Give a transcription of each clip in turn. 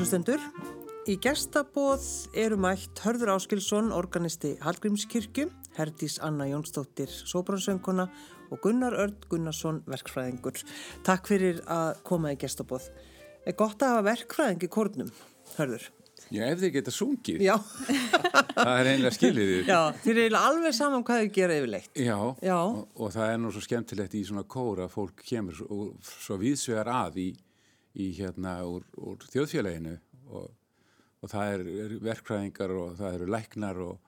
Góður hlustendur, í gestabóð eru mætt Hörður Áskilsson, organisti Hallgrímskirkju, Herdís Anna Jónsdóttir, sóbransönguna og Gunnar Örd Gunnarsson, verkfræðingur. Takk fyrir að koma í gestabóð. Er gott að hafa verkfræðing í kórnum, Hörður? Já, ef þið geta sungið. Já. það er einlega skiliðið. Já, þið er eiginlega alveg saman hvað þið gera yfirleitt. Já, Já. Og, og það er nú svo skemmtilegt í svona kóra að fólk kemur svo, svo viðsvegar að í, í hérna úr, úr þjóðfélaginu og, og það er, er verkfræðingar og það eru læknar og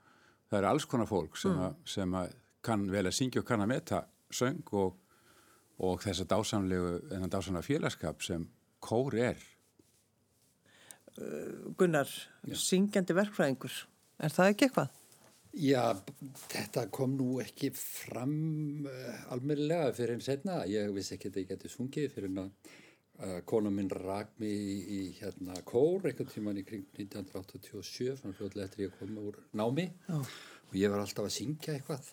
það eru alls konar fólk sem, Mm. að, sem að kann vel að syngja og kann að meta söng og, og þessa dásamlegu, þennan dásamlega félagskap sem kór er. Gunnar, syngjandi verkfræðingur. Er það ekki eitthvað? Já, þetta kom nú ekki fram uh, almennilega fyrir einn setna. Ég vissi ekki að ég geti sungið fyrir en að uh, kona minn rak mig í, í hérna kór einhvern tíman í kring 1987, svona fljóðlega eftir ég kom úr námi Já. og ég var alltaf að syngja eitthvað.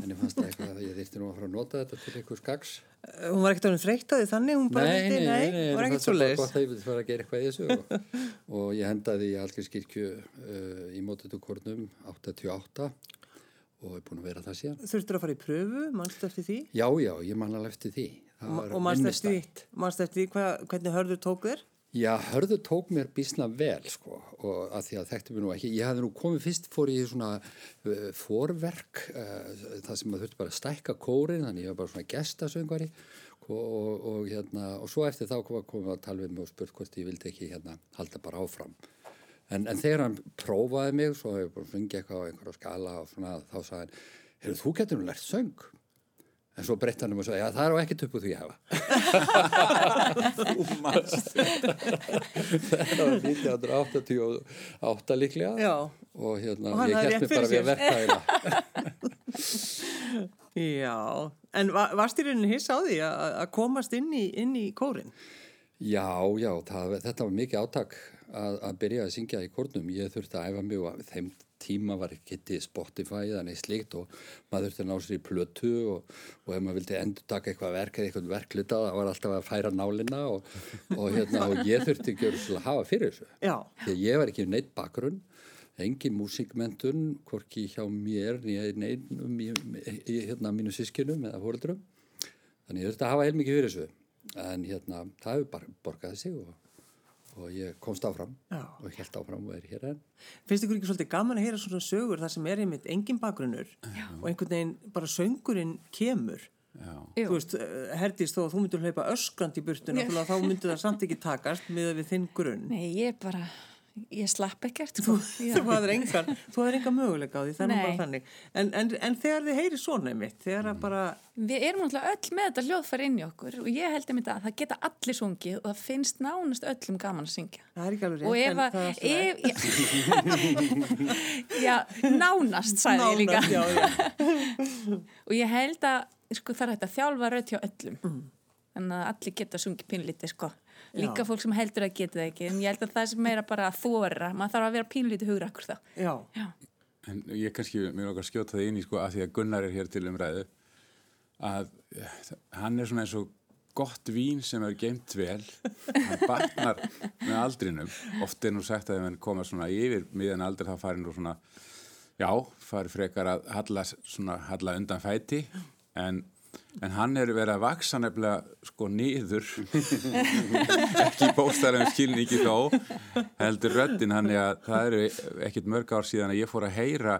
En ég fannst eitthvað að ég þyrfti nú að fara að nota þetta til eitthvað skags. Eh, Hún var ekkert ánum þreytt á því þannig, hún bara Nei, nei, nei, nei, hún var ekkert svo það bara leiðis. gott að ég vildi fara að gera eitthvað í þessu og, og ég hendaði í Algirskirkju uh, í mótutukórnum 88 og er búin að vera það síðan. Þurftur að fara í pröfu, mannstu eftir því? Já, já, ég man alveg eftir því. Og mannstu eftir eftir því hva, hvernig hörður tók þér? Já, hörðu tók mér bísna vel, sko, og að því að þekktu mér nú ekki. Ég hafði nú komið fyrst fór í svona uh, forverk, uh, það sem maður þurfti bara að stækka kórin, þannig ég var bara svona gestasöngvari og, og, og, hérna, og svo eftir þá kom komið að tala við mig og spurt hvort ég vildi ekki hérna halda bara áfram. En, en þegar hann prófaði mig, svo hefur ég bara sungið eitthvað á einhverja skala og svona, þá sagði hann, heyrðu, þú getur nú lært söng. En svo breytti hann um og sagði, já, það er á ekkert upp úr því að hafa. Þú mannst. Þetta var 1988 líklega Já. og hérna, Og ég mér bara við að verka. Já, en va varst í rauninni hiss á því að að komast inn í, inn í kórin? Já, já, það, þetta var mikið átak að, að byrja að syngja í kórnum. Ég þurfti að æfa mig og þeim tíma var ekki Spotify þannig slíkt og maður þurfti að ná sér í plötu og, og ef maður vildi endur taka eitthvað verk eða eitthvað verkluta það var alltaf að færa nálina og, og, hérna, og ég þurfti ekki að hafa fyrir þessu. Já, Því að ég var ekki neitt bakgrunn, engin músikmentun, hvorki hjá mér, neinum í, hérna, mínu sískinum eða fóreldrum. Þannig ég þurfti að hafa heilmikið fyrir þessu. En hérna, það hefur bara borgaði sig og, og ég komst áfram Já. og held áfram og er hér enn. finnst ykkur ekki svolítið gaman að heyra svona sögur þar sem er einmitt engin bakgrunnur og einhvern veginn bara söngurinn kemur? Já. Þú veist, eh, Herdís, þó að þú myndir hlaupa öskrand í burtu, náttúrulega þá myndir það samt ekki takast með við þinn grunn. Nei, ég bara, ég slapp ekkert sko. Þú hafðir engan, engan möguleika á því, það er bara þannig. En, en, en þegar þið heyri svona að bara, Við erum náttúrulega öll með þetta hljóðfæri inn í okkur og ég held einmitt að það geta allir sungið og það finnst nánast öllum gaman að syngja. það er ekki alveg rétt, en já, nánast sagði ég líka. Já, já. Og ég held að, sko, það er að þjálfa raut hjá öllum. Þannig að allir geta sungið pínlítið, sko. Líka fólk sem heldur að geta það ekki. En ég held að það sem er að bara þóra, maður þarf að vera pínlítið hugra akkur þá. Já, Já. En ég kannski, mér okkar skjóta það inn í sko að því að Gunnar er hér til umræðu að eh, hann er svona eins og gott vín sem er geimt vel hann batnar með aldrinum oft er nú sagt að ef hann koma svona yfir miðan aldri þá farir nú svona já, farir frekar að halla, svona, halla undan fæti en, en hann er verið að vaksa nefnilega sko niður. Ekki bóstarum skilningi þó heldur röddin hann er að það eru ekkit mörg ár síðan að ég fór að heyra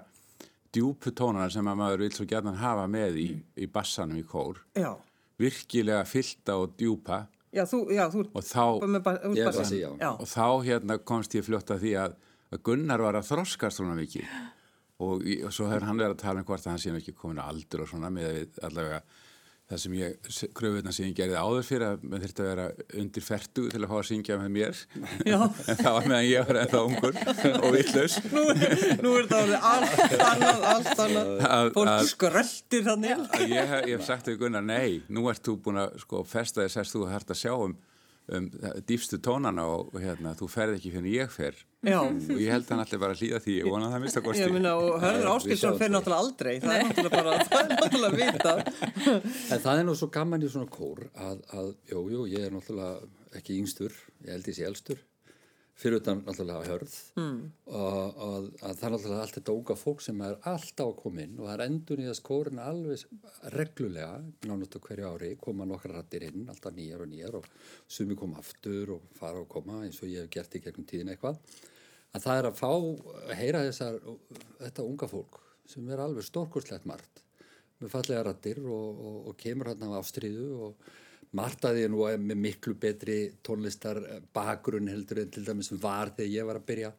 djúpu tónana sem að maður vil svo gætnan hafa með í, í bassanum í kór. Já, virkilega fyllta og djúpa. Já, þú, já, þú, og þá, ba- bassi. og þá hérna komst ég fljótt að því að, að Gunnar var að þroskast svona mikið. Og, og svo hefur hann verið að tala um hvort að hann sé ekki komin á aldur og svona með að allavega það sem ég, kröfuðna sem ég gerði áður fyrir að maður þurfti að vera undir ferdu til að fá að syngja með mér en það var meðan ég var ennþá ungur og vittlaus Nú, nú er orðið allt annað, allt annað. Að- Fólk að- skröldir þannig. að ég, ég hef sagt við Gunnar, nei, nú ert þú búin að sko festa þess að þú hægt að sjá um, um dýfstu tónana og, og hérna, þú ferð ekki fyrir ég fer Já, og ég held hann allir bara að hlýða því ég vona að það mista kosti ég minna og Hörður fer til. náttúrulega aldrei, það er náttúrulega bara, það er náttúrulega vitað. En það er nú svo gaman í svona kór að, að jú, jú, ég er náttúrulega ekki yngstur, ég held ég sé elstur. fyrir utan náttúrulega hörð mm. og, og að það er náttúrulega allt þetta unga fólk sem er alltaf að koma inn og það er endur í þess kórin alveg reglulega, á hverju ári koma nokkra rættir inn, alltaf nýjar og nýjar og sumi koma aftur og fara og koma eins og ég hef gert í gegnum tíðin eitthvað að það er að fá að heyra þessar, þetta unga fólk sem er alveg stórkurslegt margt með fallega rættir og, og, og kemur hann af ástriðu og Martaði er nú með miklu betri tónlistar bakgrunn heldur en til dæmis var þegar ég var að byrja.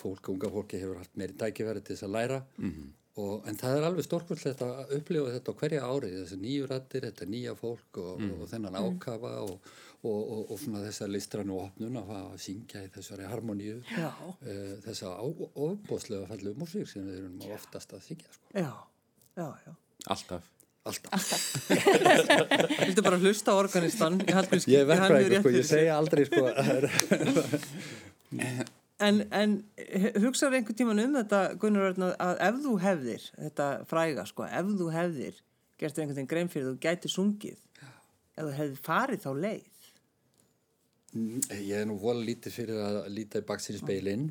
Fólk, unga fólki hefur haft meiri tækifæri til þess að læra. Mm -hmm. og, en það er alveg stórkvöldslegt að upplifa þetta á hverja árið. Þessi nýju rættir, þetta nýja fólk og, mm. og þennan ákafa og, og svona þessa listrannu opnun að fara að syngja í þessari harmoníu. Uh, þessa ofbóðslega fallu músík sem við erum oftast að syngja. Sko. Já, já, já. Alltaf. Alltaf. Viltu bara hlusta á Organistan? Ég er verðfræðingur sko, ég segja aldrei sko. en, en hugsaður einhvern tíman um þetta Gunnar Örn að ef þú hefðir þetta fræga sko, ef þú hefðir gerst einhvern veginn grein fyrir þú gæti sungið ef þú hefði farið þá leið Ég er nú volið lítið fyrir að líta í baksins beilinn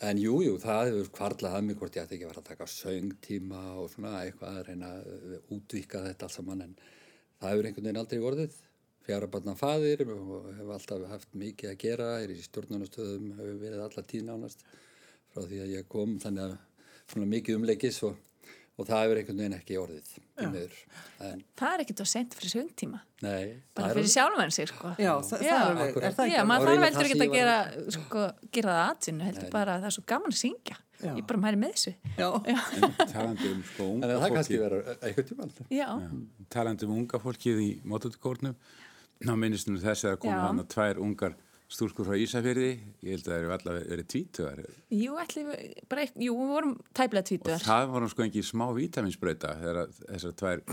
En jújú, jú, það hefur kvarlað að mig hvort ég ætti ekki að vera að taka söngtíma og svona eitthvað að reyna að útvíka þetta alls saman. En það hefur einhvern veginn aldrei vorðið. Fjara barna fadir og hefur alltaf haft mikið að gera, er í stjórnarnastöðum, hefur verið alla tíð nánast frá því að ég kom. Þannig að svona mikið umleikis og og það hefur einhvern veginn ekki orðið en, það er ekkert á sent fyrir sögtíma nei, bara fyrir sjálfan sig sko. já, það, já, það er, er það já, maður þarf heldur ekki að gera sko, gera það aðsynnu, heldur bara að það er svo gaman að syngja. Já. ég bara mæri með þessu. Talandi um sko unga fólki það kannski vera eitthvað tíma talandi um unga fólkið í mótutukórnum ná minnistum þess að koma hann að tvær ungar stúrkur frá Ísafjörði, ég held að það eru allavega verið tvítuðar. Jú, allir, bara eitt, jú, við vorum tæplega tvítuðar. Og það vorum sko ekki smá vitaminsbreyta þegar þessar tvær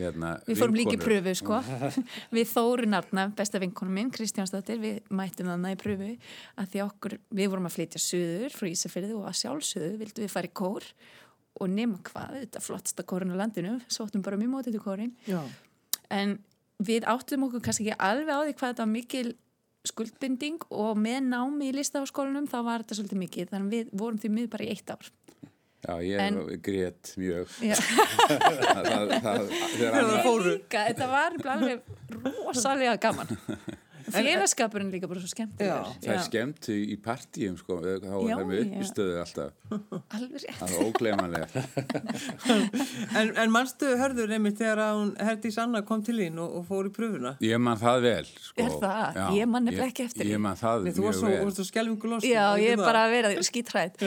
hérna, Við fórum líka í pröfu, sko. við þórunarna, besta vinkonum minn, Kristjánsdóttir, við mættum þannig í pröfu að því okkur, við vorum að flytja söður frá Ísafjörði og að sjálfsöðu vildum við fara í kór og nema hvað, þetta flottsta kórin á landinu, sóttum bara mjög mótið til kórin. Já. En við áttum okkur kannski ekki alveg á því hvað þetta mikil skuldbinding og með námi í listaháskólanum þá var þetta svolítið mikið þannig við vorum því mið bara í eitt ár. Já, ég en, grétt mjög. Það, það, það, Þetta var alveg rosalega gaman félagskapurinn líka bara svo skemmt það er skemmt í, í partíum sko, þá er það með uppistöðu alltaf. Alveg rétt. Það er óglemanlega en, en mannstu hörður einmitt þegar hún Herdís Anna kom til þín og, og fór í pröfuna ég mann það vel sko. er það? Já, ég mann nefnilega ekki eftir ég, ég mann það Nei, mjög vel. þú varst svo skjálfingulost já, ég er bara að vera skítræð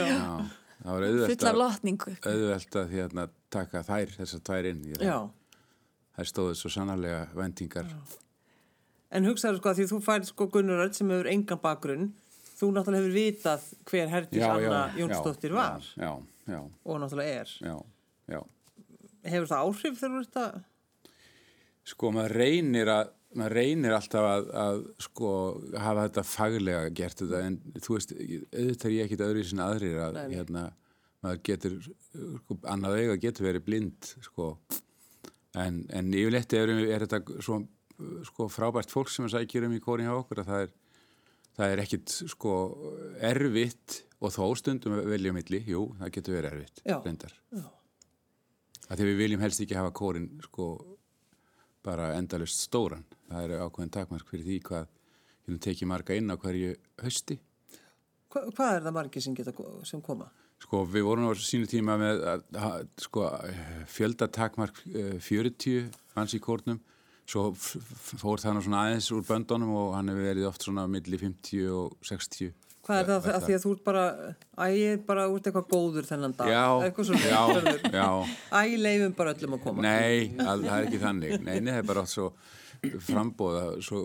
full af lotningu. auðvelt að hérna, taka þær þessar tvær inn þær stóðu svo sannarlega vendingar já En hugsaður sko að því þú færð sko Gunnuröld sem hefur engan bakgrunn, þú náttúrulega hefur vitað hver Herdís Anna Jónsdóttir var já, já, og náttúrulega er. Já, hefur það áhrif þegar þú ert að... Sko maður reynir, að, maður reynir alltaf að, að sko hafa þetta faglega gert þetta en þú veist, auðvitað er ég ekkit öðru í sinna aðrir að Nei. hérna maður getur, sko, annað eiga getur verið blind sko en, en yfirleitt er, er þetta svona sko frábært fólk sem að sækjur um í kórin hjá okkur að það er, það er ekkit sko erfitt og þó stundum veljum milli, jú, það getur verið erfitt reyndar. Að því við viljum helst ekki hafa kórin sko bara endalust stóran. Það er ákveðin takmark fyrir því hvað við tekjum marga inn á hverju hösti Hva, Hvað er það margi sem, geta, sem koma? Sko við vorum á sínu tíma með sko, fjöldatakmark 40 eh, manns í kórnum svo fór það nú svona aðeins úr böndunum og hann hefur verið oft svona millir 50 og 60 Hvað er það að, því að þú ert bara ægir bara út eitthvað góður þennan dag? Já, já, já. Ægir leifum bara öllum að koma. Nei, að, það er ekki þannig. Nei, það er bara oft svo frambóða svo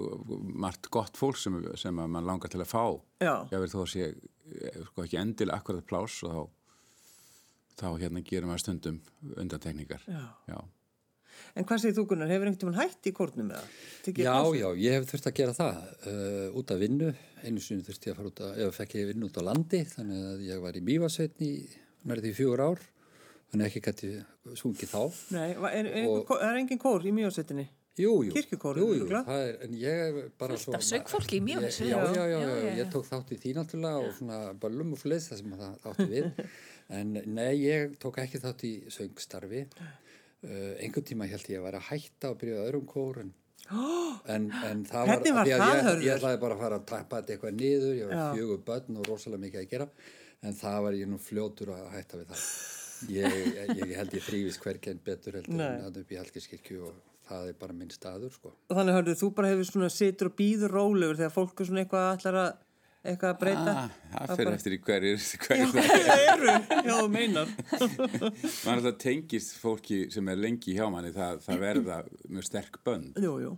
margt gott fólk sem, sem mann langar til að fá. Já. Ég verður þó að sé sko, ekki endil akkurat plás og þá þá hérna gerum við stundum undantekningar. Já, já. En hvað segir þú Gunnar, hefur einhvern veginn hætt í kórnum eða? Já, já, ég hef þurft að gera það uh, út af vinnu, einu sinu þurfti ég að fara út að, eða fekk ég vinnu út á landi þannig að ég var í Mývasveitni nærði í fjögur ár, þannig ekki gæti sungið þá. Nei, er, er, og, er engin kór í Mývasveitinni? Jú, jú, jú, jú, er, en ég er bara Fullt af söngfólki í Mývatnssveit. Ég- Já, já, já, Já, já, já, já. ég tók þátt í því náttúrulega og svona böllum og fleis það sem það átti við. En nei, ég tók ekki þátt í söngstarfi. Uh, einhvern tíma held ég að vera að hætta og byrja öðrum kór en, en, það var, var að það, ég, Hörður? ég ætlaði bara að fara að tappa þetta eitthvað niður, ég var fjögur börn og rosalega mikið að gera en það var ég nú fljótur að hætta við það. Ég, ég, ég held ég þrýfist hverken betur heldur en að upp í Helgiskirkju og það er bara minn staður sko. Og þannig hörðu, þú bara hefur svona situr og býður rólegur þegar fólk er svona eitthvað allar að, eitthvað að breyta. Ah, það fyrir bara- eftir í hverjir, Já, hverjir það það eru, já, þú meinar. Man alltaf tengist fólki sem er lengi hjá manni, það, það verða mjög sterk bönd Jú, jú.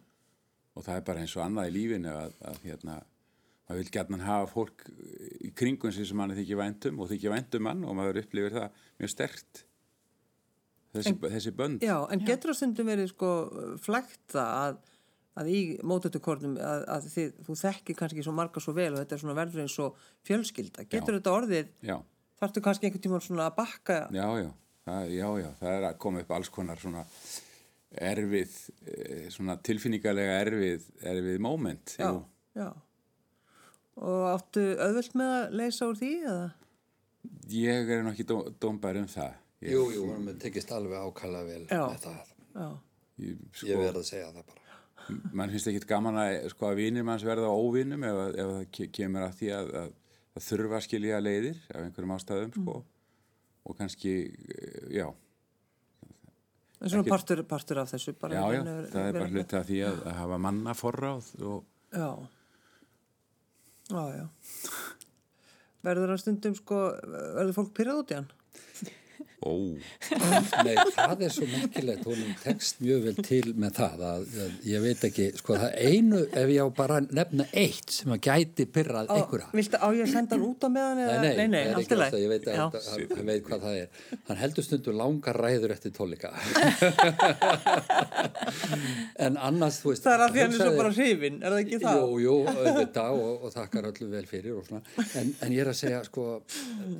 og það er bara eins og annað í lífinu að, að hérna, maður vil gætnan hafa fólk í kringum sig sem manni þykir væntum og þykir væntum mann og maður upplifir það mjög sterkt þessi, þessi bönd Já, en getur það stundum verið sko flægt það að, að í mótötukornum að, að þið, þú þekkir kannski svo marga svo vel og þetta er svona verður eins og fjölskylda. Getur þetta orðið, já, þarftu kannski einhvern tíma svona að bakka, já, já, það, já, já, það er að koma upp alls konar svona erfið, eh, svona tilfinningarlega erfið, erfið moment já, já. Og áttu auðvelt með að leysa úr því eða? Ég er nú ekki dó, dómbær um það ég, Jú, jú, hún tekist alveg ákala vel Já. með það. Já, ég, sko, Ég verð að segja það bara. Mann finnst ekki gaman að sko að vinir manns verða óvinnum ef, ef það ke- kemur að því að, að, að þurfa að skilja leiðir af einhverjum ástæðum sko og kannski, eh, já en svona Ekki- partur, partur af þessu bara. já, já, að það er bara hluti af því að, að hafa manna forráð og Já, já, já. Verður það stundum sko, verður fólk pyrrað út í hann? Ó, Nei, það er svo merkilegt, hún tekst mjög vel til með það að, að ég veit ekki, sko það einu, ef ég á bara nefna eitt sem að gæti pyrrað Á, einhverja. viltu á ég að senda hann út á meðan eða? Nei, nei, nei, alltaf, ég veit, að, að, hann veit hvað það er. Hann heldur stundu langar ræður eftir tólika. en annars, þú veist. Það er að því hann er svo bara hrifin, er það ekki það? Jú, jú, auðvitað og, og þakkar öllu vel fyrir og svona. En, en ég er að segja, sko,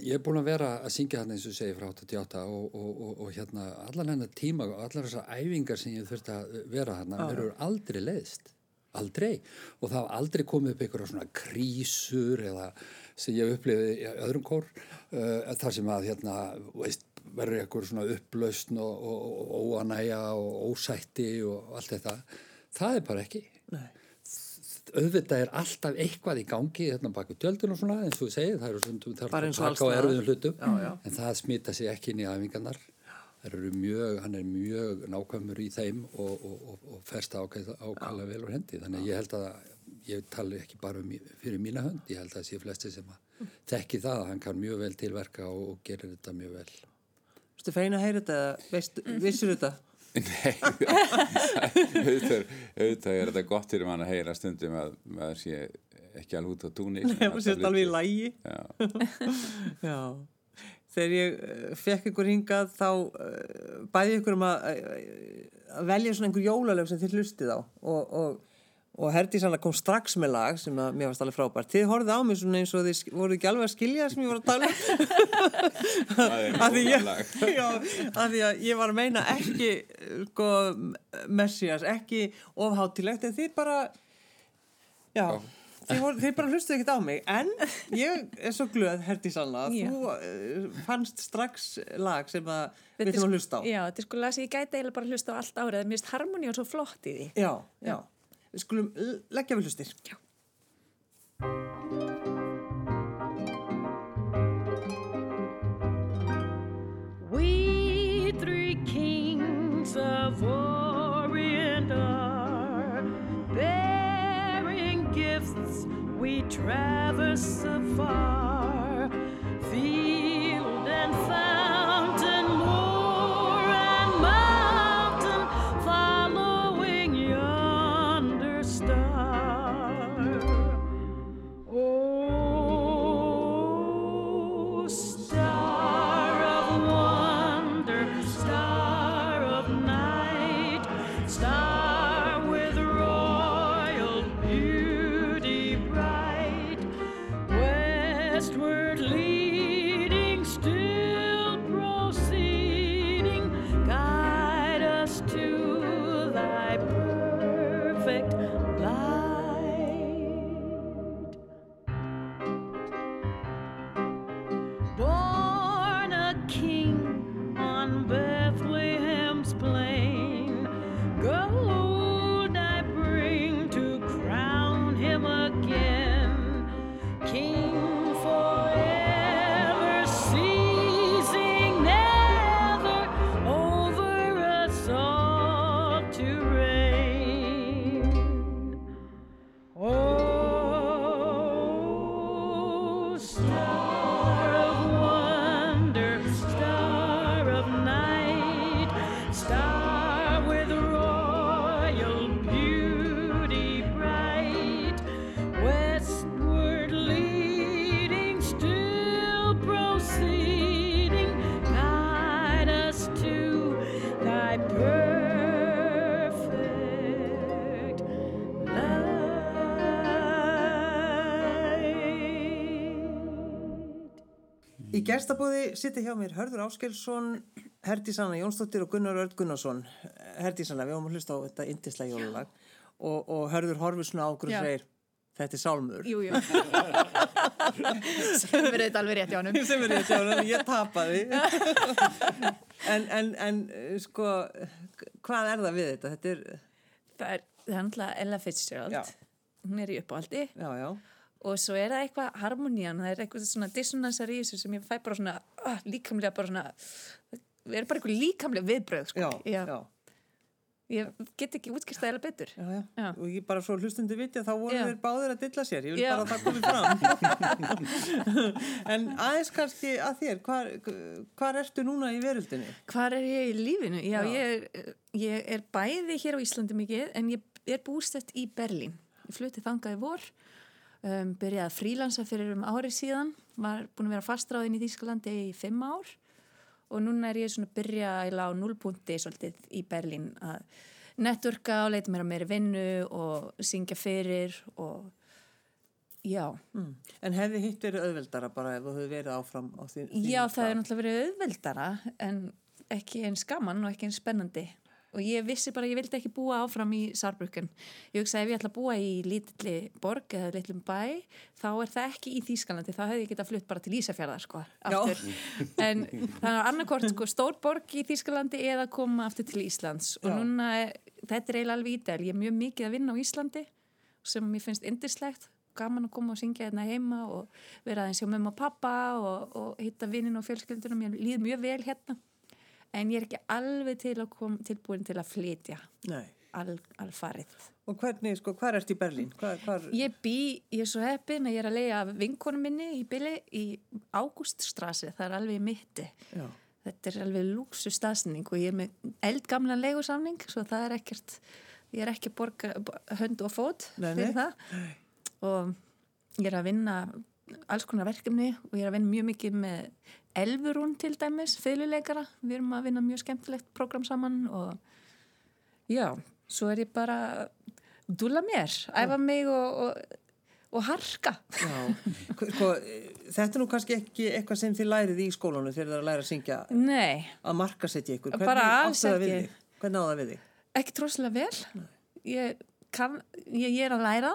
ég er búin að vera að syngja þarna eins og segi frá 88 og, og, og, og hérna allan hennar tíma og allar þessar æfingar sem ég þurfti að vera mér eru aldrei leiðist. Aldrei. Og það hafa aldrei komið upp einhverja svona krísur eða sem ég upplifði í öðrum kór uh, þar sem að hérna, veist, verður eitthvað svona upplausn og, og, og óanæja og ósætti og allt þetta. Það er bara ekki. Nei. Auðvitað er alltaf eitthvað í gangi hérna baku tjöldin og svona eins og þú segir, það eru stundum þarf Bara að taka á erfiðum hlutum Já, já. en það smita sig ekki inn í æfingarnar. Það eru mjög, hann er mjög nákvæmur í þeim og, og, og, og ferst ákvæða ákvæða vel úr hendi. Þannig að ég held að ég tali ekki bara um, fyrir mína hönd, ég held að það sé flesti sem að þekki það, að hann kann mjög vel til verka og, gerir þetta mjög vel. Vistu feina að heyra þetta veist, vissir þetta? Nei auðvitað, er þetta gott fyrir mann að heyra stundum að maður sé ekki alveg út á túnni Nei, það sést alveg í lægi. Já, Já. Þegar ég uh, fekk ykkur hingað þá uh, bæði ykkur um að, uh, að velja svona einhver jólalög sem þið hlustið á og, og, og Herdís hann kom strax með lag sem að mér varst alveg frábært. Þið horfið á mig svona eins og þið voruð ekki alveg að skilja það sem ég var að tala um. það er Af því ég, lag já, af því að ég var að meina ekki sko, messias, ekki ofháttilegt en þið bara já, þið, voru, þið bara hlustuðu ekkert á mig en ég er svo glöð Herdi Sanna, að þú uh, fannst strax lag sem að við er þurfum að sko- hlusta á Já, þetta er sko lag sem ég gæti eiginlega bara að hlusta á allt árið. Mér finnst harmoníu svo flott í því. já, já, við skulum leggja við hlustir Já. We three kings of Orient are bearing gifts. We traverse afar, field and fountain, Í gestabóði sittir hjá mér Hörður Áskelsson, Herdís Anna Jónsdóttir og Gunnar Örd Gunnarsson. Herdís Anna, við höfum að hlusta á þetta indislega jólulag og, og Hörður horfir svona á okkur og segir, þetta er sálmur. Jú, jú. Sem verður þetta alveg rétt hjá hann. Sem er ég að sjá, hana, ég tapaði. en, en, en, sko, hvað er það við þetta? Þetta er, Það er, það er náttúrulega Ella Fitzgerald. Já. Hún er í uppáhaldi já, já, og svo er það eitthvað harmonían, það er eitthvað svona dissonansar í þessu sem ég fæ bara svona uh, líkamlega bara svona, það er bara eitthvað líkamlega viðbröð, sko. já, já, Ég get ekki útskýrt það eða betur. já. Og ég bara svo hlustundi viti að þá voru þeir báðir að dilla sér. Ég vil bara að það komi fram. en aðeins kannski að þér, hvar, hvar ertu núna í veröldinni? Hvar er ég í lífinu? Já. Ég, er, ég er bæði hér á Íslandi mikið en ég er bústett í Berlín. Ég flutti þangað í vor, um, byrjaði að frílansa fyrir um ári síðan, var búin að vera fastráðin í Þýskalandi í fimm ár og núna er ég svona að byrja á núlpunti svolítið í Berlín að networka og leita mér að meiri vinnu og syngja fyrir og já. Mm. En hefði hitt verið auðveldara bara ef þú hefði verið áfram á því? Já, það er náttúrulega verið auðveldara en ekki eins gaman og ekki eins spennandi og ég vissi bara að ég vildi ekki búa áfram í Saarbrücken. Ég hugsa ef ég ætla að búa í lítilli borg eða litlum bæ þá er það ekki í Þýskalandi, þá hefði ég getað flutt bara til Ísafjörðar sko. En það er annarkort sko, stór borg í Þýskalandi eða koma aftur til Íslands. Og Já. núna, þetta er eiginlega alveg ídæl, ég er mjög mikið að vinna á Íslandi sem mér finnst indislegt gaman að koma og syngja hérna heima og vera aðeins hjá mömmu og pappa og, og hitta vinnin og fjölskyldunum, mér líður mjög vel hérna en ég er ekki alveg til að kom, tilbúin til að flytja Nei. al, alfarið. Og hvernig, sko, hvar ertu í Berlín? Hvar, hvar... Ég bý, ég er svo heppin að ég er að leiða vinkonu minni í bili í Ágúststrasi, það er alveg í mitti. Já. Þetta er alveg lúksu staðsending og ég er með eldgamlan leigusamning svo það er ekkert, ég er ekki borga hönd og fót Nei, fyrir nei. það og ég er að vinna alls konar verkefni og ég er að vinna mjög mikið með Elfurún til dæmis, fyrirleikara, við erum að vinna mjög skemmtilegt program saman og já, svo er ég bara að dúla mér, æfa mig og, og, og harka. Þetta er nú kannski ekki eitthvað sem þið lærið í skólanum þegar þið er að læra að syngja Nei, að markasetja ykkur. Bara Hvernig það við þig? Hvernig á það við þig? ekki tróðslega vel. Ég, kann, ég, ég er að læra,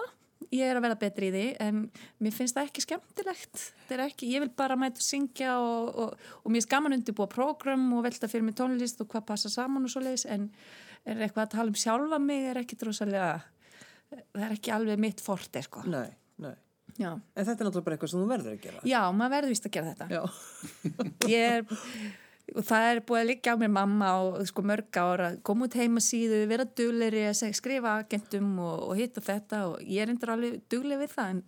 ég er að vera betri í því en mér finnst það ekki skemmtilegt. Það er ekki, ég vil bara mæta að syngja og, og, og mér er gaman undirbúa prógram og velta fyrir mig tónlist og hvað passa saman og svo leiðis en er eitthvað að tala um sjálfa mig er ekki tróðslega, það er ekki alveg mitt forte sko. Nei, nei. Já. En þetta er náttúrulega bara eitthvað sem þú verður að gera. Já, maður verður vist að gera þetta. Já. ég er og það er búið að liggja á mér mamma á sko, mörg ára, koma út heima síðu vera dugleiri að skrifa agentum og, og hitta þetta. Og ég er endur alveg dugleg við það en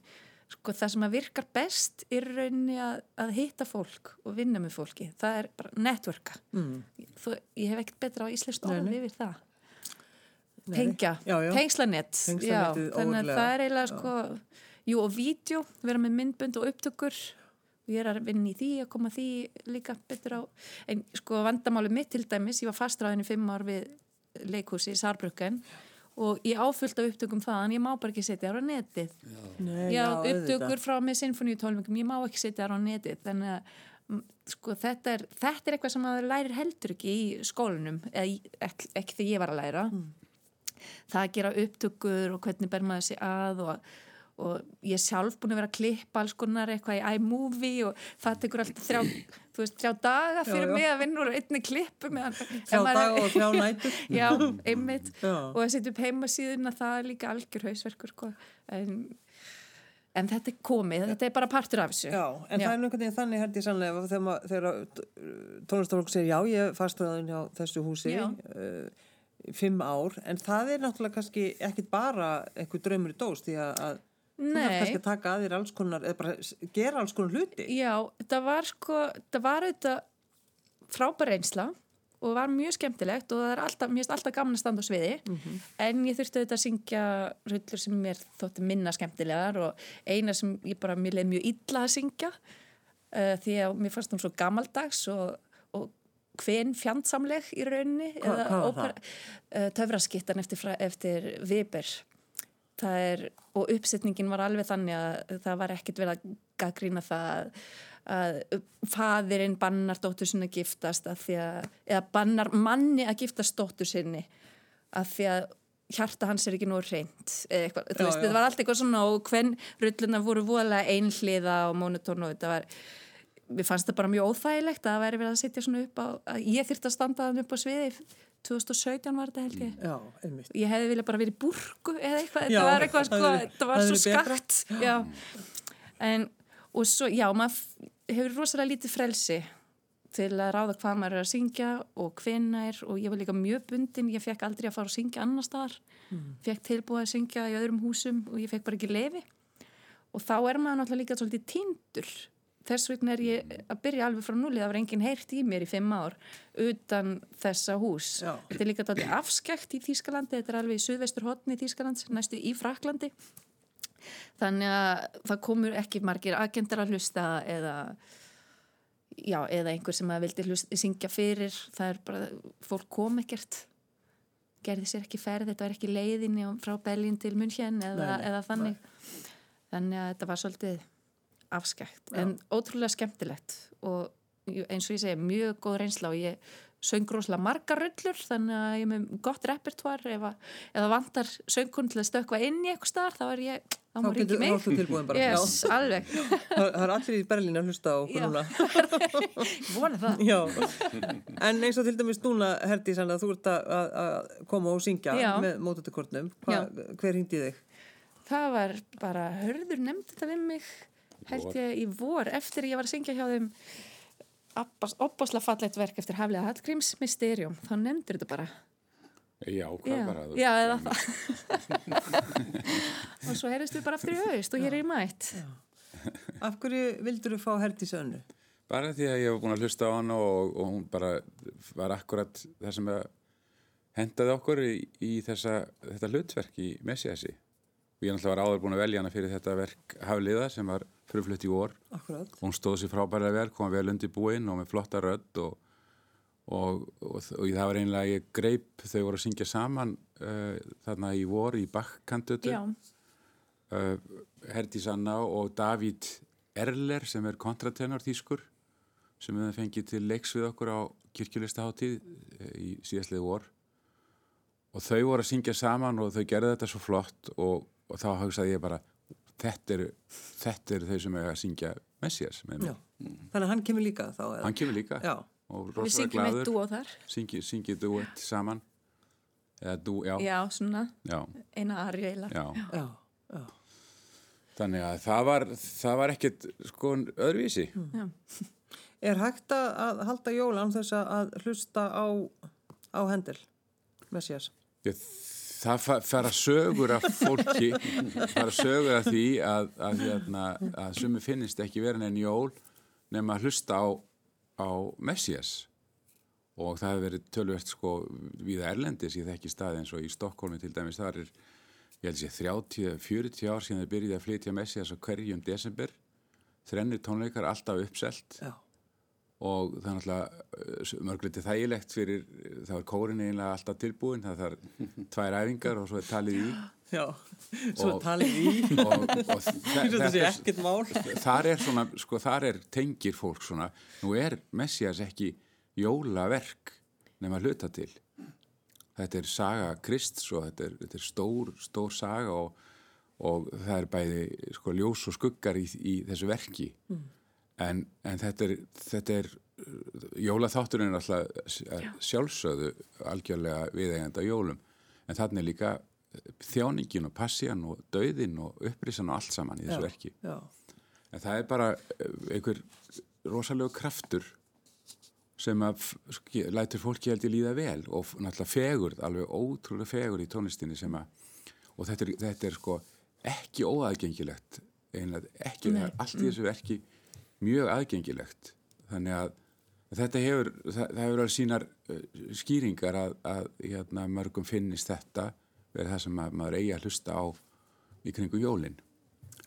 sko, það sem að virkar best er rauninni að, að hitta fólk og vinna með fólki, það er bara networka. Mm. Þó, ég hef ekkert betra á orð nei. yfir það. Tengja, tengslanett þannig að það er eiginlega sko jú og vídeo, vera með myndbönd og upptökur. og ég er að vinna í því að koma því líka betur á en sko vandamáli mitt til dæmis, ég var fastræðin í fimm ár við leikhúsi í Sarbrücken og ég áfullt af upptökum þaðan, ég má bara ekki setja þar á netið. Nei, já, auðvitað. upptökur frá með sinfoníutólmingum, ég má ekki setja þar á netið þannig að mm, sko þetta er, þetta er eitthvað sem maður lærir heldur ekki í skólanum eða í- ekki, ekki þegar ég var að læra. Það að gera upptökur og hvernig ber maður sig að og, og ég er sjálf búin að vera að klippa alls konar eitthvað í iMovie og það tekur alltaf þrjá, þú veist, þrjá daga fyrir Já, já. mig að vinna úr einni klippu meðan Þrjá maður- daga og þrjá nætur. Já, einmitt Já. og að setja upp heimasíðuna það er líka algjör hausverkur sko. en, en þetta er komið þetta er bara partur af þessu Já, en það er einhvern veginn þannig held ég sannlega þegar, ma- þegar tónlistafólk segir já, ég er fastræðin hjá þessu húsi uh, fimm ár, en það er náttúrulega kannski ekkit bara eitthvað draumur í dós því að, að þú þarf Nei. kannski að taka að þér alls konar eða bara gera alls konar hluti Já, það var sko það var auðvitað frábær reynsla og var mjög skemmtilegt og það er alltaf, mér finnst alltaf gaman að standa á sviði en ég þurfti auðvitað að syngja rullur sem mér þótti minna skemmtilegar og eina sem ég bara, mér leið mjög illa að syngja uh, því að mér fannst hún svo gamaldags og, og hven fjandsamleg í rauninni Hva- hvað var það? uh, töfraskittan eftir, eftir það er, og uppsetningin var alveg þannig að það var ekkert verið að gaggrína það að faðirinn bannar dóttur sinni að giftast að því að, eða bannar manni að giftast dóttur sinni að því að hjarta hans er ekki nú reynd þetta var allt eitthvað svona og hvern rulluna voru voðalega einhliða og monotón og þetta var mér fannst þetta bara mjög óþægilegt að það væri verið að setja svona upp á, að ég þyrfti að standa þann upp á sviði 2017 var þetta held ég. Já, ég hefði viljað bara verið í búrku eða eitthvað, Já, þetta var eitthvað sko, hefði- þetta var svo já. en og svo, já, maður hefur rosalega lítið frelsi til að ráða hvað maður er að syngja og hvenær. Og ég var líka mjög bundin, ég fekk aldrei að fara að syngja annar staðar, Mm. fekk tilbúið að syngja í öðrum húsum og ég fekk bara ekki lefi og þá er maður náttúrulega líka svolítið tindur þess vegna er ég að byrja alveg frá núli. Það var enginn heyrt í mér í fimm ár utan þessa hús Já. þetta er líka dálítið afskekt í Þýskalandi. Þetta er alveg í suðvestur hotni Þýskalands næstu í Fraklandi þannig að það komur ekki margir agentar að hlusta eða já, eða einhver sem að vildi hlusta, syngja fyrir. Það er bara, fólk kom ekkert gerði sér ekki ferð. Þetta var ekki leiðinni frá Berlín til München eða, Nei, nei, eða þannig. Þannig að þetta var svolítið afskækt, en ótrúlega skemmtilegt og eins og ég segi mjög góð reynsla og ég söng rosalega margar rullur þannig að ég er með gott repertoar ef það vantar söngkun til að stökkva inn í eitthvað starf þá er ég, þá má ringi mig yes, alveg, Já. Það er allir í Berlín að hlusta á Já. núna. vona það Já, en eins og til dæmis núna, Herdi, sann að þú ert að, að- að koma og syngja Já. með mótutakortnum. Hver hringdi þig? það var bara, hörður nefndi þetta við mig held ég í vor eftir ég var að syngja hjá þeim opbásla fallegt verk eftir Haflega Hallgríms Mysterium, þá nefndir þetta bara Já, hvað já, bara? þú já eða það og svo heyrðist við bara aftur í haust og hér er ég mætt Af hverju vildur þú fá Herdi Sönnu? Bara því að ég var búin að hlusta á hana og, og hún bara var akkurat það sem að hendaði okkur í, í þessa, þetta hlutverk í Messiasi. Og ég náttúrulega var áður búin að velja hana fyrir þetta verk Hafliða sem var frumflutt í vor. Akkurat. Hún stóð sér frábærlega vel, kom vel undir búinn og með flotta rödd og, og, og, og það var einlega, ég greip þau voru að syngja saman uh, þarna í vor í bakkantötu. uh, Herdís Anna og Davíð Erler sem er kontratenor þýskur sem við fengið til leiks við okkur á kirkjulistaháttíð uh, í síðastlið vor og þau voru að syngja saman og þau gerðu þetta svo flott og, og þá hugsaði ég bara þetta eru, þetta eru þau sem er að syngja Messias með Já. mér. Þannig að hann kemur líka þá? eða? Hann kemur líka Já. og við rosalega syngjum eitt glaður dúo þar syngi, syngi duett saman eða dú, já, já, svona, já, eina arjöila já. Já, já. þannig að það var, það var ekkit sko öðruvísi Er hægt að, að halda jólan þess að hlusta á, á hendel? Messias. Ég, það fa- fara sögur af fólki fara sögur af því að, að, að, að sumi finnist ekki verið en jól nema að hlusta á, á Messias. Og það hefur verið tölvert sko við Erlendis. Í þekki staði eins og í Stokkólmi til dæmis. Þar er ég held sé 30-40 ár síðan þau byrjuði að flytja Messias á hverjum desember. Þrennir tónleikar alltaf uppselt. Já. Og það er náttúrulega mörgliti þægilegt fyrir þá er kórin eiginlega alltaf tilbúin það þarf tvær æfingar og svo er talið í. Já, svo Og- talið í. og, og þe- Þetta er- ekkert mál. þar er svona, sko þar er tengir fólk svona, nú er Messias ekki jólaverk nema hluta til. Þetta er saga Krists og þetta er, þetta er stór, stór saga og, og það er bæði sko ljós og skuggar í, í þessu verki en, en þetta er, þetta er jólaþátturinn er alltaf sjálfsögðu algjörlega viðeigandi á jólum. En þannig líka þjáningin og passían og dauðin og upprisan og allt saman í þessu Já, verki. Já, en það er bara eh, einhver rosalegu kraftur sem að lætur fólki held ég líða vel og náttúrulega fegurð, alveg ótrúlega fegurð í tónlistinni sem að og þetta er, þetta er sko ekki óaðgengilegt einlega ekki, það er allt í þessu verki mjög aðgengilegt. Þannig að þetta hefur það, það hefur alveg sínar uh, skýringar að, að hérna, mörgum finnist þetta verið það sem að, maður eigi að hlusta á í kringu jólin.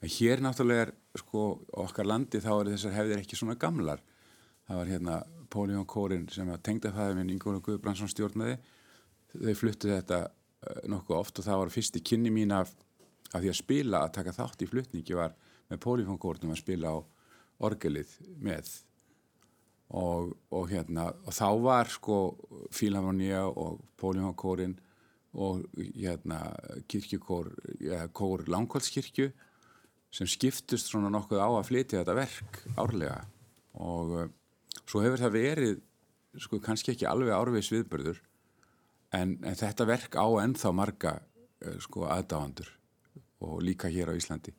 En hér náttúrulega er sko okkar landi þá eru þessar hefðir ekki svona gamlar. Það var hérna Póljón Kórin sem að tengda það minn Ingóla Guðbrandsson stjórnaði. Þau fluttu þetta uh, nokkuð oft og það var fyrsti kynni mín af, af því að spila að taka þátt í flutningi var með pólifónkórnum að spila á orgelið með. Og, og hérna og þá var sko Fílharmonia og pólifónkórin og hérna kirkjukór ja, kór Langholtskirkju sem skiptust svona nokkuð á að flytja þetta verk árlega. Og uh, svo hefur það verið sko kannski ekki alveg árvegs viðbörður en, en þetta verk á ennþá marga uh, sko aðdáandur og líka hér á Íslandi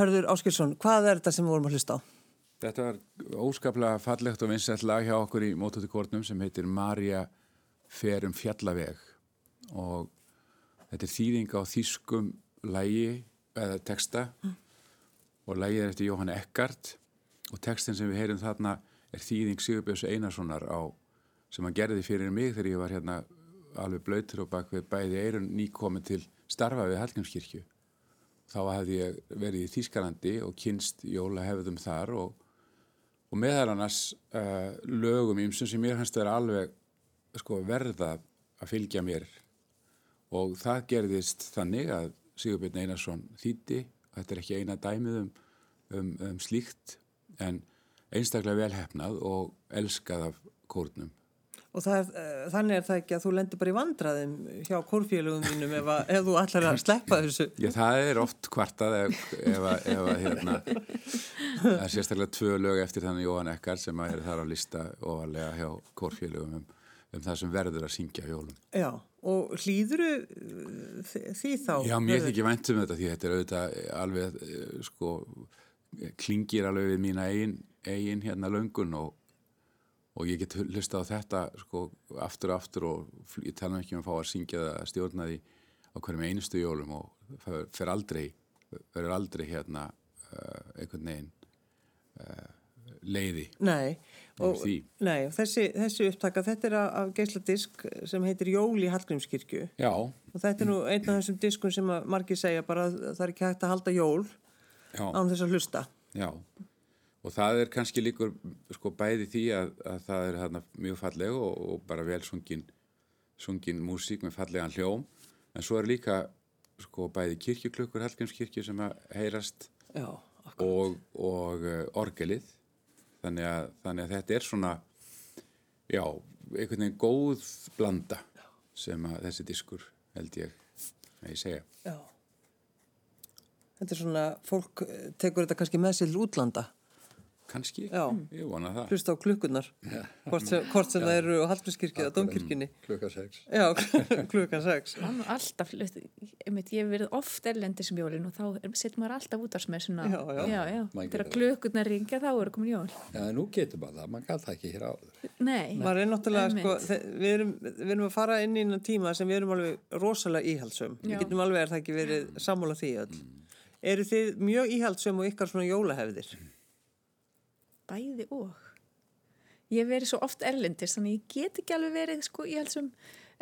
Hörður Áskilsson, hvað er þetta sem við vorum að hlusta á? Þetta var óskaplega fallegt og vinsett lag hjá okkur í mótutikórnum sem heitir Marja ferum fjallaveg. Og þetta er þýðing á þýskum lægi eða texta. Og lægið er eftir Jóhann Eckart. Og textin sem við heyrum þarna er þýðing Sigurbjörns Einarssonar á sem hann gerði fyrir mig þegar ég var hérna alveg blöytur og bak við bæði eirun nýkomin til starfa við Hallgrímskirkju þá hefði ég verið í Þýskalandi og kynst jólahefðum þar og, og meðal annars uh, lögum ímsum sem mér að vera alveg sko, verða að fylgja mér og það gerðist þannig að Sigurbjörn Einarsson þýtti, þetta er ekki eina dæmið um, um, um slíkt en einstaklega velhefnað og elskað af kórnum. Og það er, uh, þannig er það ekki að þú lendir bara í vandraðum hjá kórfélögum þínum ef, að, ef þú ætlar að sleppa þessu. Já, það er oft kvartað ef, ef, ef að hérna, það er sérstaklega tvö lög eftir þannig Jóhann Ekkar sem er þar á lista ofalega hjá kórfélögum um, um það sem verður að syngja á jólum. Já, og hlýðuru því þá? Já, mér þykir vænt um þetta því þetta er auðvitað alveg, eh, sko, klingir alveg við mína eigin, eigin hérna löngun og, og ég get hlusta á þetta sko aftur og aftur og ég tala ekki um að fá að syngja það að stjórna því á hverjum einustu jólum og fer aldrei, verður aldrei hérna uh, einhvern veginn uh, leiði Nei, og, nei og þessi, þessi upptaka, þetta er af- af geisladisk sem heitir Jól í Hallgrímskirkju Já, og þetta er nú einn af þessum diskum sem margir segja bara að það er ekki hægt að halda jól Já. án þess að hlusta. Já, og það er kannski líkur sko bæði því að, að það er hérna mjög falleg og, og bara vel sungin, sungin músík með fallegan hljóm, en svo er líka sko bæði kirkjuklukkur, Hallgrímskirkju sem að heyrast Já, og, og uh, orgelið, þannig að, þannig að þetta er svona, já, einhvern veginn góð blanda sem að þessi diskur held ég, að ég segja. já. Þetta er svona, fólk eh, tekur þetta kannski með sér útlanda, Kannski, Já. ég vona það. hlusta á klukkunar, hvort sem, hvort sem það eru á Hallgrímskirkju eða Dómkirkjunni. klukka sex. Já, klukkan sex. Það er nú alltaf, einmitt, ég hef verið oft erlendis um jólin og þá setjum maður alltaf út af smessuna. Já, já. já, já. Maður Þegar klökurnar ringja þá eru komin jól. Já, en nú getur maður það, maður það ekki hér áður. Nei, Maður er náttúrulega, sko, við erum, við erum að fara inn í innan tíma sem við erum alveg rosalega íhaldsum. Já. Við getum alveg er það ekki verið sammála því öll. Eru þið mjög íhaldsum og ykkar svona jólahefðir? Bæði og. Ég hef verið svo oft erlendis þannig ég get ekki alveg verið sko í halsum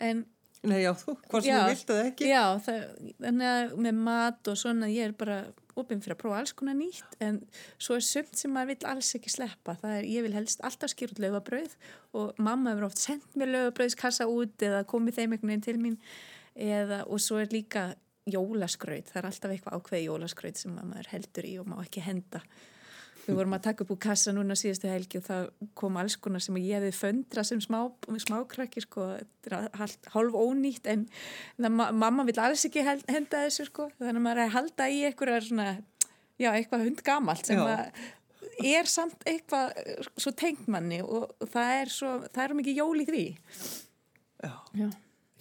en Nei, já, þú, hvort sem þú vilt eða ekki. Já, það, þannig að með mat og svona ég er bara opinn fyrir að prófa alls konar nýtt en svo er sumt sem maður vill alls ekki sleppa. Það er, ég vil helst alltaf skýra út löfabrauð og mamma hefur oft sendt mér löfabrauðskassa út eða komið þeim einhvern veginn til mín eða, og svo er líka jólaskraut. Það er alltaf eitthvað ákveði jólaskraut sem að maður heldur í og má ekki henda. Við vorum að taka upp úr kassa núna síðustu helgi og það kom alls konar sem ég hefði föndra sem smá, smákrakki sko, þetta er hálf, ónýtt en ma mamma vill alls ekki henda þessu sko, þannig að maður er að halda í eitthvað svona, já, eitthvað hundgamalt sem að er samt eitthvað svo tengt manni og, það er svo, það er mikið jól í því. Já. Já.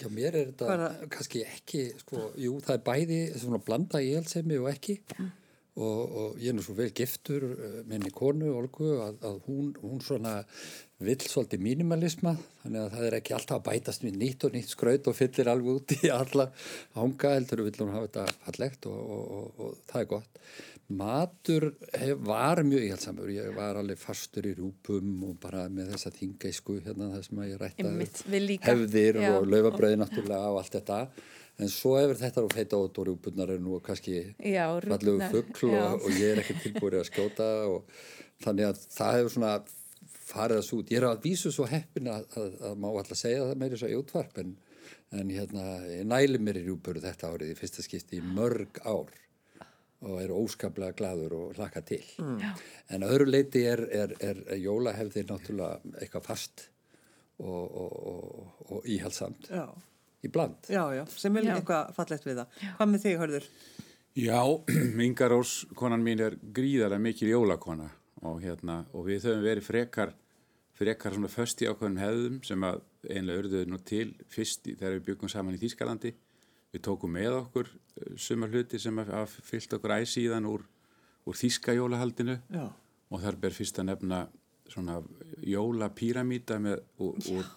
Já, mér er þetta Bara- kannski ekki, sko, jú, það er bæði svona blanda í elsemi og ekki og, og ég er nú svo vel giftur uh, minni konu, Olgu, að, að hún, hún svona vill svolítið mínimalisma, þannig að það er ekki alltaf að bætast við nýtt og nýtt skraut og fyllir alveg út í alla hanga, heldur vill hún hafa þetta fallegt og, og, og, og það er gott. Matur hef, var mjög íhaldsamur, ég var alveg fastur í rúpum og bara með þessa þingeisku hérna það sem að ég rætta hefðir Já. og laufabröði náttúrulega og allt þetta en svo hefur þetta og feita út og rjúpunar er nú kannski Já, fallegu fuggl og, og ég er ekki tilbúið að skjóta og þannig að það hefur svona farið þessu út. Ég er að vísu svo heppin að, að, að má alltaf segja það meiri svo í útvarp en, en hérna, ég næli mér í rjúpur þetta árið í fyrsta skipti í mörg ár og er óskaplega gladur og hlaka til. Mm. En að öðru leiti er, er, er, jólahefðir náttúrulega eitthvað fast og, og, og, og íhaldsamt Já, í bland. já, já, sem er Já. eitthvað fallegt við það. Hvað með þig, Hörður? Já, Inga Rós, konan mín er gríðarlega mikil jólakona og, hérna, og við höfum verið frekar, frekar svona föst í ákveðnum hefðum sem að einlega urðuðu nú til fyrst í, þegar við byggum saman í Þýskalandi. Við tókum með okkur eh, sumar hluti sem að, að fyllt okkur æsíðan úr, úr Þýska jólahaldinu Já. og þar ber fyrst að nefna svona jólapíramíta með úr,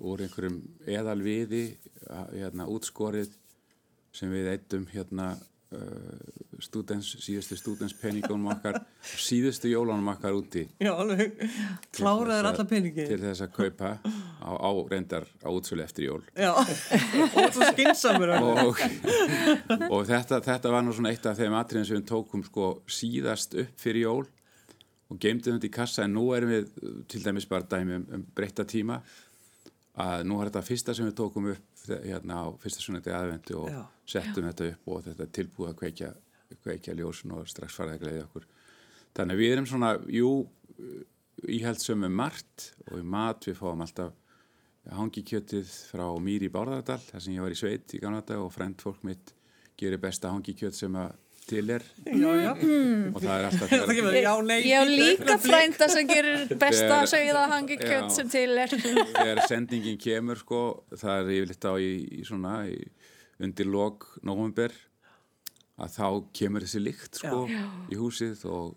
úr, einhverjum eðalviði hérna, útskorið sem við eittum hérna uh, stúdens, síðustu stúdenspenningunum okkar síðustu jólunum okkar úti. Já, alveg, kláraður alla peningi. til þess að kaupa á, á reyndar á útsölu eftir jól. Já, og svo skinsamur. Og, og þetta, þetta var nú svona eitt af þeim atriðin sem við tókum sko síðast upp fyrir jól og geymdum þetta í kassa. En nú erum við til dæmis bara dæmi um, um breytta tíma að nú er þetta fyrsta sem við tókum upp hérna á fyrsta sunnandi aðvendu og Já. settum þetta upp og þetta tilbúið að kveikja, kveikja ljósun og strax fara að gleiði okkur. Þannig að við erum svona, jú, íhaldsum með margt og í mat við fáum alltaf hangikjötið frá Mýri Bárðardal, þar sem ég var í sveit í gamla dag og frend fólk mitt gerir besta hangikjöt sem að til er Já, já. og það er alltaf Það nei. Ég á líka frænda sem gerir besta Þegar- sögða hangi Já. kjött sem til er. þegar sendingin kemur sko, það er yfirleitt á í, í svona í, undir lok november að þá kemur þessi lykt sko í húsið og,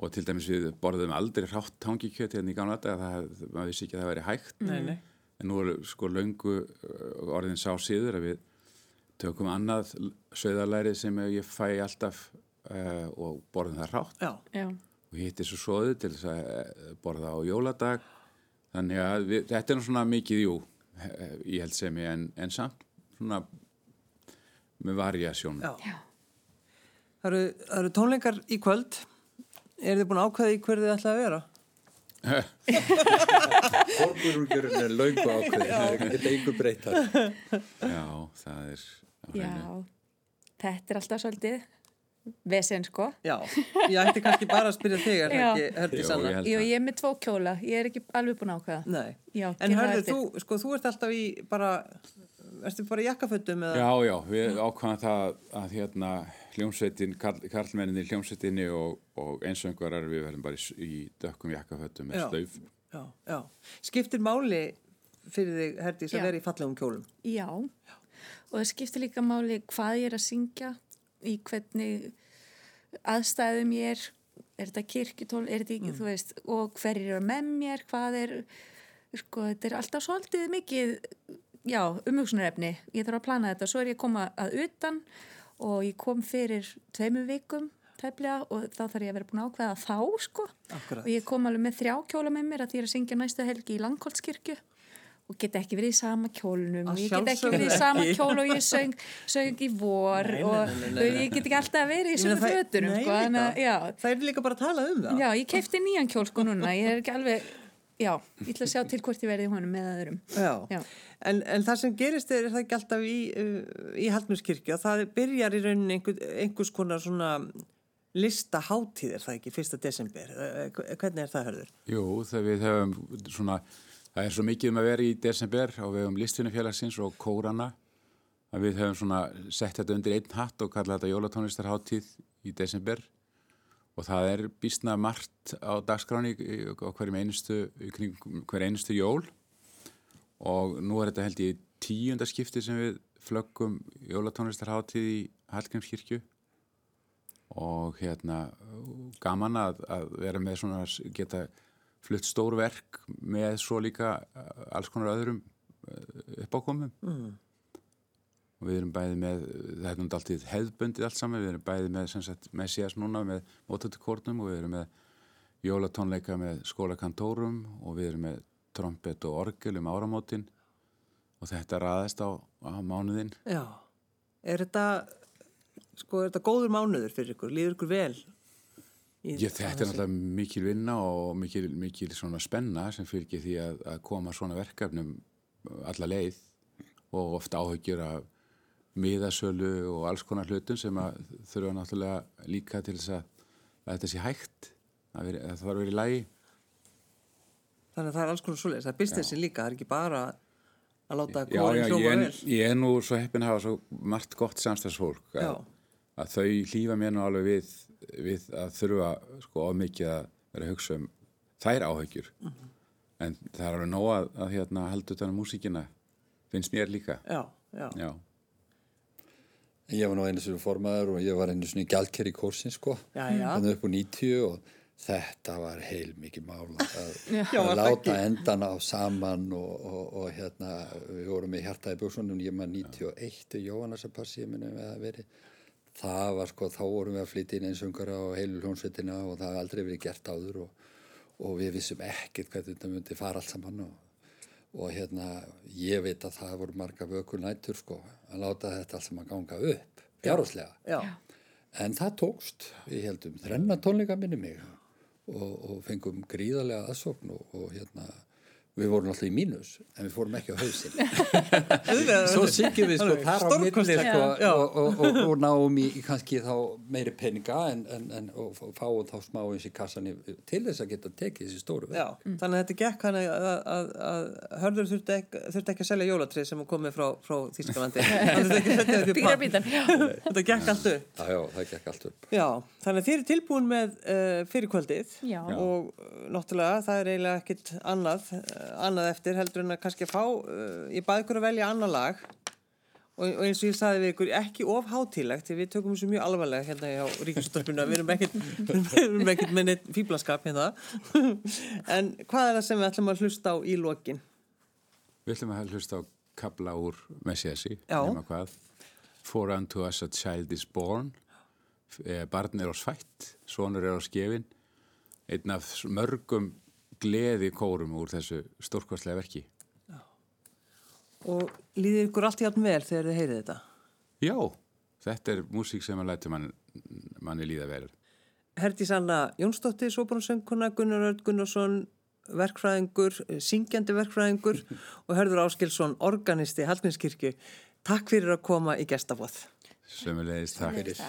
og til dæmis við borðum aldrei hrátt hangikjöt hérna í gamla dag það, maður vissi ekki að það væri hægt Nei, nei. en nú er sko löngu orðin sá síður að við tökum annað sögðarlæri sem ég fæ alltaf uh, og borðum það hrátt Já, Já. og hitti svo svoðu til þess að eh, borða á jóladag þannig að við, þetta er nú svona mikið jú eh, í heldsemi en, en samt svona með variasjón já. Það eru, það eru tónleikar í kvöld. Er þið búin að ákveða í hverju þið ætla að vera? Forbururgjörun er laungu ákveð, það er einhver breytar. já, það er. Já, þetta er alltaf svolítið vesen sko. Já, ég ætti kannski bara að spyrja þig, er það Já. ekki, Herdís Jú, Anna? ég held Jú, ég er með tvo kjóla, ég er ekki alveg búin. Nei. Já, En hörðu, þú, sko, þú ert alltaf í bara, ertu bara í jakkafötum eða? já, já, við ákvæðum það að hérna hljómsveitin, karl, karlmenninni í hljómsveitinni og, og einsöngarar við verðum bara í, í dökkum jakkafötum með Já. slauf Já, já. Skiptir máli fyrir þig, að Já. vera í fallegum kjólum? Já, og það skiptir líka máli hvað ég er að syngja, í hvernig aðstæðum ég er, er þetta kirkjutól, er þetta ekki, þú veist, og hverjir eru með mér, hvað er, sko, þetta er alltaf svolítið mikið, já, umhugsunarefni, ég þarf að plana þetta, svo er ég að koma að utan og ég kom fyrir tveimur vikum, tæplega, og þá þarf ég að vera búin að ákveða þá, sko, Akkurat. og ég kom alveg með þrjá kjóla með mér að því ég er að syngja næsta helgi í Langholtskirkju og get ekki verið í sama kjólnum Að og ég get ekki verið í sama kjól og ég söng, söng í vor Nei, nei, og nei, nei, nei, nei. ég get ekki alltaf verið í svona það- fötunum sko, það. Það er líka bara að tala um það. já, ég kefti nýjan kjól sko núna, ég er ekki alveg já, ég ætla að sjá til hvort ég verði í honum með öðrum Já. Já. En, en það sem gerist er, er það ekki alltaf í, uh, í Hallmjörnskirkju og það byrjar í rauninni einhver, einhvers konar svona listaháttíð er það ekki, fyrsta desember. Eh, Hvernig er það, hörður? Jú, þegar við höfum svona, það er svo mikið um að vera í desember og við höfum listvinnufélagsins og kórana að við höfum svona sett þetta undir einn hatt og kalla þetta jólatónlistarháttíð í desember. Og það er býstna margt á dagskráni á hverjum einustu, hver einustu jól. Og nú er þetta held ég tíunda skipti sem við flöggum jólatónlistarháttíð í Hallgrímskirkju. Og hérna gaman að, að vera með svona geta flutt stór verk með svo líka uh, alls konar öðrum uh, uppákomum mm. og við erum bæði með það er náttúrulega hefðbundið allt saman við erum bæði með, sagt, með síðast núna með mótötukórnum og við erum með jólatónleika með skólakantórum og við erum með trompet og orgel um áramótin og þetta raðast á, á mánuðin Já. Er þetta, sko, er þetta góður mánuður fyrir ykkur? Líður ykkur vel? Já, þetta er náttúrulega mikil vinna og mikil, mikil svona spenna sem fylgir því að, að koma svona verkefnum alla leið og ofta áhyggjur af miðasölu og alls konar hlutum sem að þurfa náttúrulega líka til þess að, að þetta sé hægt, að, veri, að það var að vera í lagi. Þannig að það er alls konar svoleiðis. Það er businessin líka, það er ekki bara að láta ég, hljóma vel. ég er nú svo heppin að hafa svo margt gott samstagsfólk að, að þau hlýfa mér nú alveg við, við að þurfa sko of mikið að vera að hugsa um þær áhyggjur Mhm. en það er alveg nóg að, að hérna, halda utan á músíkina finnst mér líka Já, já. já, Ég var nú einu sinni formaður og ég var einu sinni gjaldkerri í kórsin sko. Já, já. Þannig upp á 90 og þetta var heil mikið mál að, Já, að láta ekki? endana á saman og, og, og hérna við vorum í hjartaði bjóksunum ég maður 91 í Jóhannasapassi ég minni við að veri það var sko, þá vorum við að flytja inn einsöngara og heilu hljónsveitina og það hafði aldrei verið gert áður og, og við vissum ekkert hvað þetta myndi fara allt saman og, og hérna ég veit að það voru marga vökul nættur sko að láta þetta allt saman ganga upp fjárháslega Já, En það tókst, við heldum þrenna tónleika minni mig og, og fengum gríðarlega aðsókn og, og hérna við vorum alltaf í mínus en við fórum ekki á hausin svo syngjum við sko þar á milli sko, og, og, og, og náum í, í kannski þá meiri peninga en, en, en og fá- fáum þá smá eins í kassan í- til þess að geta tekið þessi stóru Já, þannig að þetta gekk hann að, að, að hörður þurfti ekki, þurfti ekki að selja jólatrið sem komið frá, frá setja þetta gekk allt upp. Já, já, það gekk allt upp. Já, þannig að þið eru tilbúin með uh, fyrir kvöldið Já. og uh, náttúrulega það er eiginlega ekkit annað, uh, annað eftir heldur en að kannski fá, uh, ég baði ykkur að velja annað lag. Og, og eins og ég saði við ykkur ekki of hátílegt því við tökum þessu mjög alvarlega hérna hjá Ríkisúttarpinu við erum ekkit með neitt fíblaskap hérna. En hvað er það sem við ætlum að hlusta á í lokin? Við ætlum að hlusta á kabla úr Messiasi, nema hvað. For unto us a child is born, Eh, barn er á svætt, sonur er á skefin, einn af mörgum gleði kórum úr þessu stórkostlega verki. Og líður ykkur allt í allt vel þegar þið heyrið þetta? Já, þetta er músík sem að læta mann, manni líða vel. Herdís Anna Jónsdóttir, Sóbrónsönguna, Gunnar Örd Gunnarsson, verkfræðingur, syngjandi verkfræðingur og Hörður Áskilsson, organisti Hallgrímskirkju. Takk fyrir að koma í gestabóð. Sömulegist takk. Fyrir.